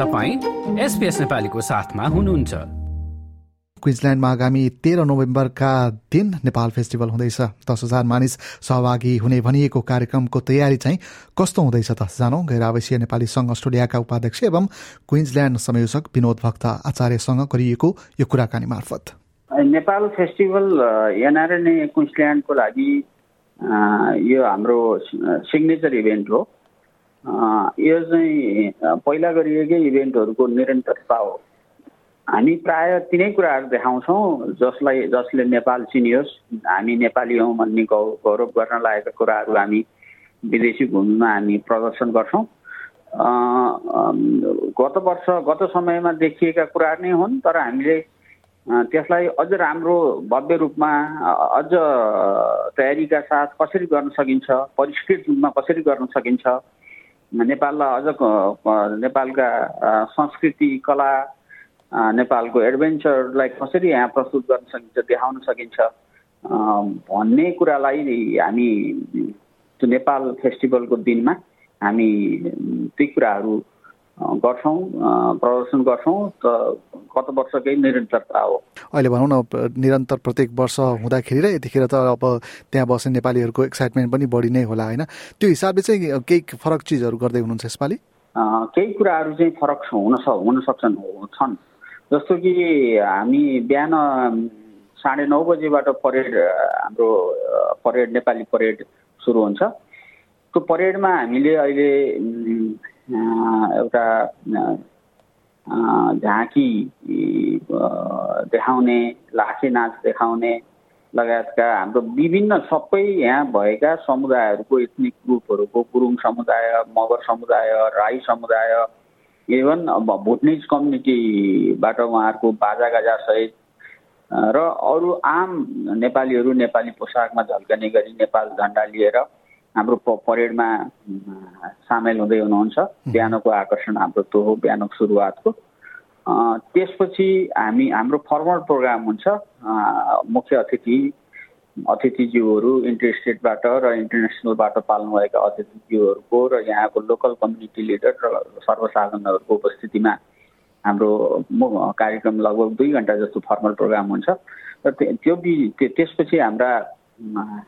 तपाईँ एसपिएस नेपालीको साथमा हुनुहुन्छ। क्विन्सल्यान्डमा आगामी तेह्र नोभेम्बरका दिन नेपाल फेस्टिभल हुँदैछ। दस हजार मानिस सहभागी हुने भनिएको कार्यक्रमको तयारी चाहिँ कस्तो हुँदैछ त जानौ? गैर आवासीय नेपाली सङ्घ अस्ट्रेलियाका उपाध्यक्ष एवं क्विन्सल्यान्ड संयोजक विनोद भक्त आचार्यसँग गरिएको यो कुराकानी मार्फत। नेपाल फेस्टिभल एनआरएनए क्विन्सल्यान्डको लागि यो हाम्रो सिग्नेचर इभेन्ट हो। यो चाहिँ पहिला गरिएकै इभेन्टहरूको निरन्तरता हो। हामी प्राय तिनै कुराहरू देखाउँछौँ जसलाई जसले नेपाल चिनियोस् हामी नेपाली हौँ भन्ने गौ गौरव गर्न लागेका कुराहरू हामी विदेशी भूमिमा हामी प्रदर्शन गर्छौँ। गत वर्ष गत समयमा देखिएका कुराहरू नै हुन् तर हामीले त्यसलाई अझ राम्रो भव्य रूपमा अझ तयारीका साथ कसरी गर्न सकिन्छ परिष्कृत रूपमा कसरी गर्न सकिन्छ नेपाललाई अझ नेपालका संस्कृति कला नेपालको एडभेन्चरलाई कसरी यहाँ प्रस्तुत गर्न सकिन्छ देखाउन सकिन्छ भन्ने कुरालाई हामी त्यो नेपाल फेस्टिभलको दिनमा हामी ती कुराहरू गर्छौँ प्रदर्शन गर्छौँ त गत वर्षकै निरन्तरता हो। अहिले भनौँ न निरन्तर प्रत्येक वर्ष हुँदाखेरि र यतिखेर त अब त्यहाँ बस्ने नेपालीहरूको एक्साइटमेन्ट पनि बढी नै होला होइन? त्यो हिसाबले चाहिँ केही फरक चिजहरू गर्दै हुनुहुन्छ यसपालि? केही कुराहरू चाहिँ फरक हुन हुन सक्छन् छन्। जस्तो कि हामी बिहान साढे नौ बजीबाट परेड हाम्रो परेड नेपाली परेड सुरु हुन्छ। त्यो परेडमा हामीले अहिले एउटा झाँकी देखाउने लाखे नाच देखाउने लगायतका हाम्रो विभिन्न सबै यहाँ भएका समुदायहरूको इथनिक ग्रुपहरूको गुरुङ समुदाय मगर समुदाय राई समुदाय इभन भुटनिज कम्युनिटीबाट उहाँहरूको बाजा सहित र अरू आम नेपालीहरू नेपाली पोसाकमा झल्कने गरी नेपाल झन्डा लिएर हाम्रो परेडमा सामेल हुँदै हुनुहुन्छ। बिहानको आकर्षण हाम्रो त्यो हो बिहानको सुरुवातको। त्यसपछि हामी हाम्रो फर्मल प्रोग्राम हुन्छ। मुख्य अतिथि अतिथिज्यूहरू इन्टर स्टेटबाट र इन्टरनेसनलबाट पाल्नुभएका अतिथिज्यूहरूको र यहाँको लोकल कम्युनिटी लिडर र सर्वसाधारणहरूको उपस्थितिमा हाम्रो कार्यक्रम लगभग दुई घन्टा जस्तो फर्मल प्रोग्राम हुन्छ। र त्यो त्यसपछि हाम्रा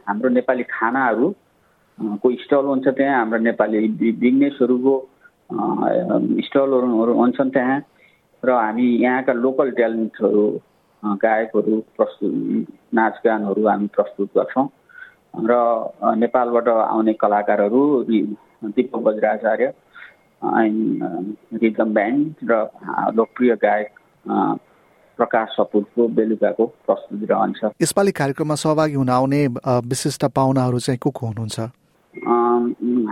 हाम्रो नेपाली खानाहरू को स्टल हुन्छ त्यहाँ हाम्रो नेपाली बिजनेसहरूको स्टलहरू हुन्छन् त्यहाँ। र हामी यहाँका लोकल ट्यालेन्टहरू गायकहरू प्रस्तुत नाचगानहरू हामी प्रस्तुत गर्छौँ। र नेपालबाट आउने कलाकारहरू दिपक बज्राचार्य रिदम ब्यान्ड र लोकप्रिय गायक प्रकाश सपुरको बेलुकाको प्रस्तुति रहन्छ। यसपालि कार्यक्रममा सहभागी हुन आउने विशिष्ट पाहुनाहरू चाहिँ को को हुनुहुन्छ?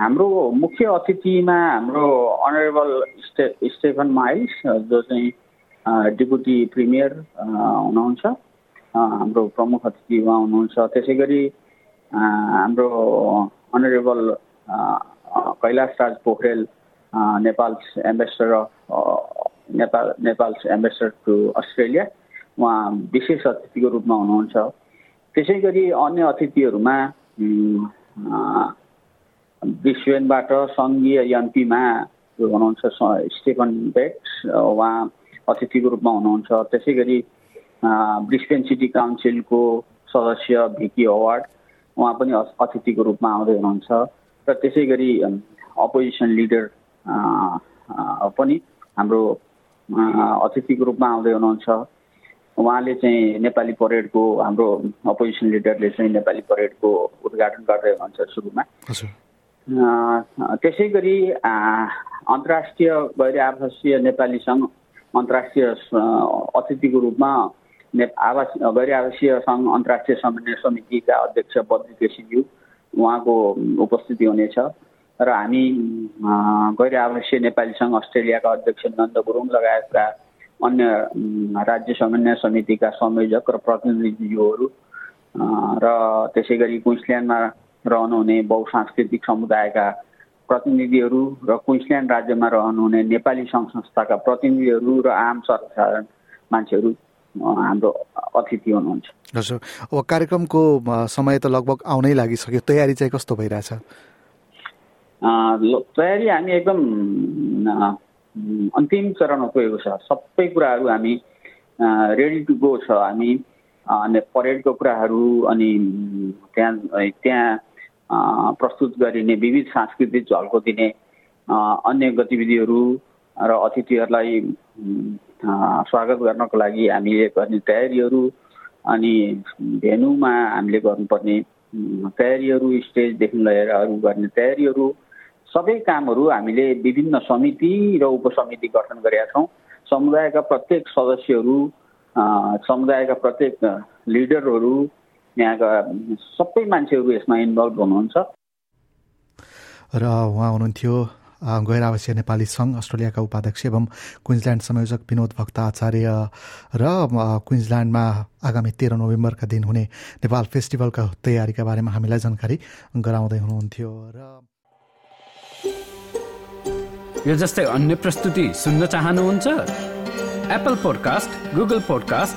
हाम्रो मुख्य अतिथिमा हाम्रो अनरेबल स्टे स्टेफन माइल्स जो चाहिँ डिपुटी प्रिमियर हुनुहुन्छ। हाम्रो प्रमुख अतिथि उहाँ हुनुहुन्छ। त्यसै गरी हाम्रो honourable Kailash Raj Pokharel Nepal ambassador Nepal Nepal ambassador to Australia उहाँ विशेष अतिथिको रूपमा हुनुहुन्छ। त्यसै गरी अन्य अतिथिहरूमा ब्रिस्बेनबाट सङ्घीय एमपीमा हुनुहुन्छ स्टेफन बेट्स उहाँ अतिथिको रूपमा हुनुहुन्छ। त्यसै गरी ब्रिस्बेन सिटी काउन्सिलको सदस्य भिकी अवार्ड उहाँ पनि अतिथिको रूपमा आउँदै हुनुहुन्छ। र त्यसै गरी अपोजिसन लिडर पनि हाम्रो अतिथिको रूपमा आउँदै हुनुहुन्छ। उहाँले चाहिँ नेपाली परेडको हाम्रो अपोजिसन लिडरले चाहिँ नेपाली परेडको उद्घाटन गर्दै हुनुहुन्छ सुरुमा। त्यसै गरी अन्तर्राष्ट्रिय गैर आवासीय नेपाली सङ्घ अन्तर्राष्ट्रिय अतिथिको रूपमा ने आवास गैर आवासीय सङ्घ अन्तर्राष्ट्रिय समन्वय समितिका अध्यक्ष बद्री केसीज्यू उहाँको उपस्थिति हुनेछ। र हामी गैर आवासीय नेपाली सङ्घ अस्ट्रेलियाका अध्यक्ष नन्द गुरुङ लगायतका अन्य राज्य समन्वय समितिका संयोजक र प्रतिनिधिज्यूहरू र त्यसै गरी क्विन्सल्यान्डमा रहनुहुने बहुसांस्कृतिक समुदायका प्रतिनिधिहरू र क्विन्सल्यान्ड राज्यमा रहनुहुने नेपाली सङ्घ संस्थाका प्रतिनिधिहरू र आम सर्वसाधारण मान्छेहरू हाम्रो अतिथि हुनुहुन्छ। हजुर। अब कार्यक्रमको समय त लगभग आउनै लागिसक्यो। तयारी चाहिँ कस्तो भइरहेछ? तयारी हामी एकदम अन्तिम चरणमा पुगेको छ। सबै कुराहरू हामी रेडी टु गो छ। हामी अनि परेडको कुराहरू अनि त्यहाँ त्यहाँ प्रस्तुत गरिने विविध सांस्कृतिक झल्को दिने अन्य गतिविधिहरू र अतिथिहरूलाई स्वागत गर्नको लागि हामीले गर्ने तयारीहरू अनि भेनुमा हामीले गर्नुपर्ने तयारीहरू स्टेजदेखि लिएर अरू गर्ने तयारीहरू सबै कामहरू हामीले विभिन्न समिति र उपसमिति गठन गरेका छौँ। समुदायका प्रत्येक सदस्यहरू समुदायका प्रत्येक लिडरहरू यहाँका सबै मान्छेहरू यसमा इन्भल्भ हुनुहुन्छ। र उहाँ हुनुहुन्थ्यो गैर आवासीय नेपाली सङ्घ अस्ट्रेलियाका उपाध्यक्ष एवं क्विन्सल्यान्ड संयोजक विनोद भक्त आचार्य र क्विन्सल्यान्डमा आगामी तेह्र नोभेम्बरका दिन हुने नेपाल फेस्टिभलका तयारीका बारेमा हामीलाई जानकारी गराउँदै हुनुहुन्थ्यो र यो जस्तै अन्य प्रस्तुति सुन्न चाहनुहुन्छ? Apple podcast Google podcast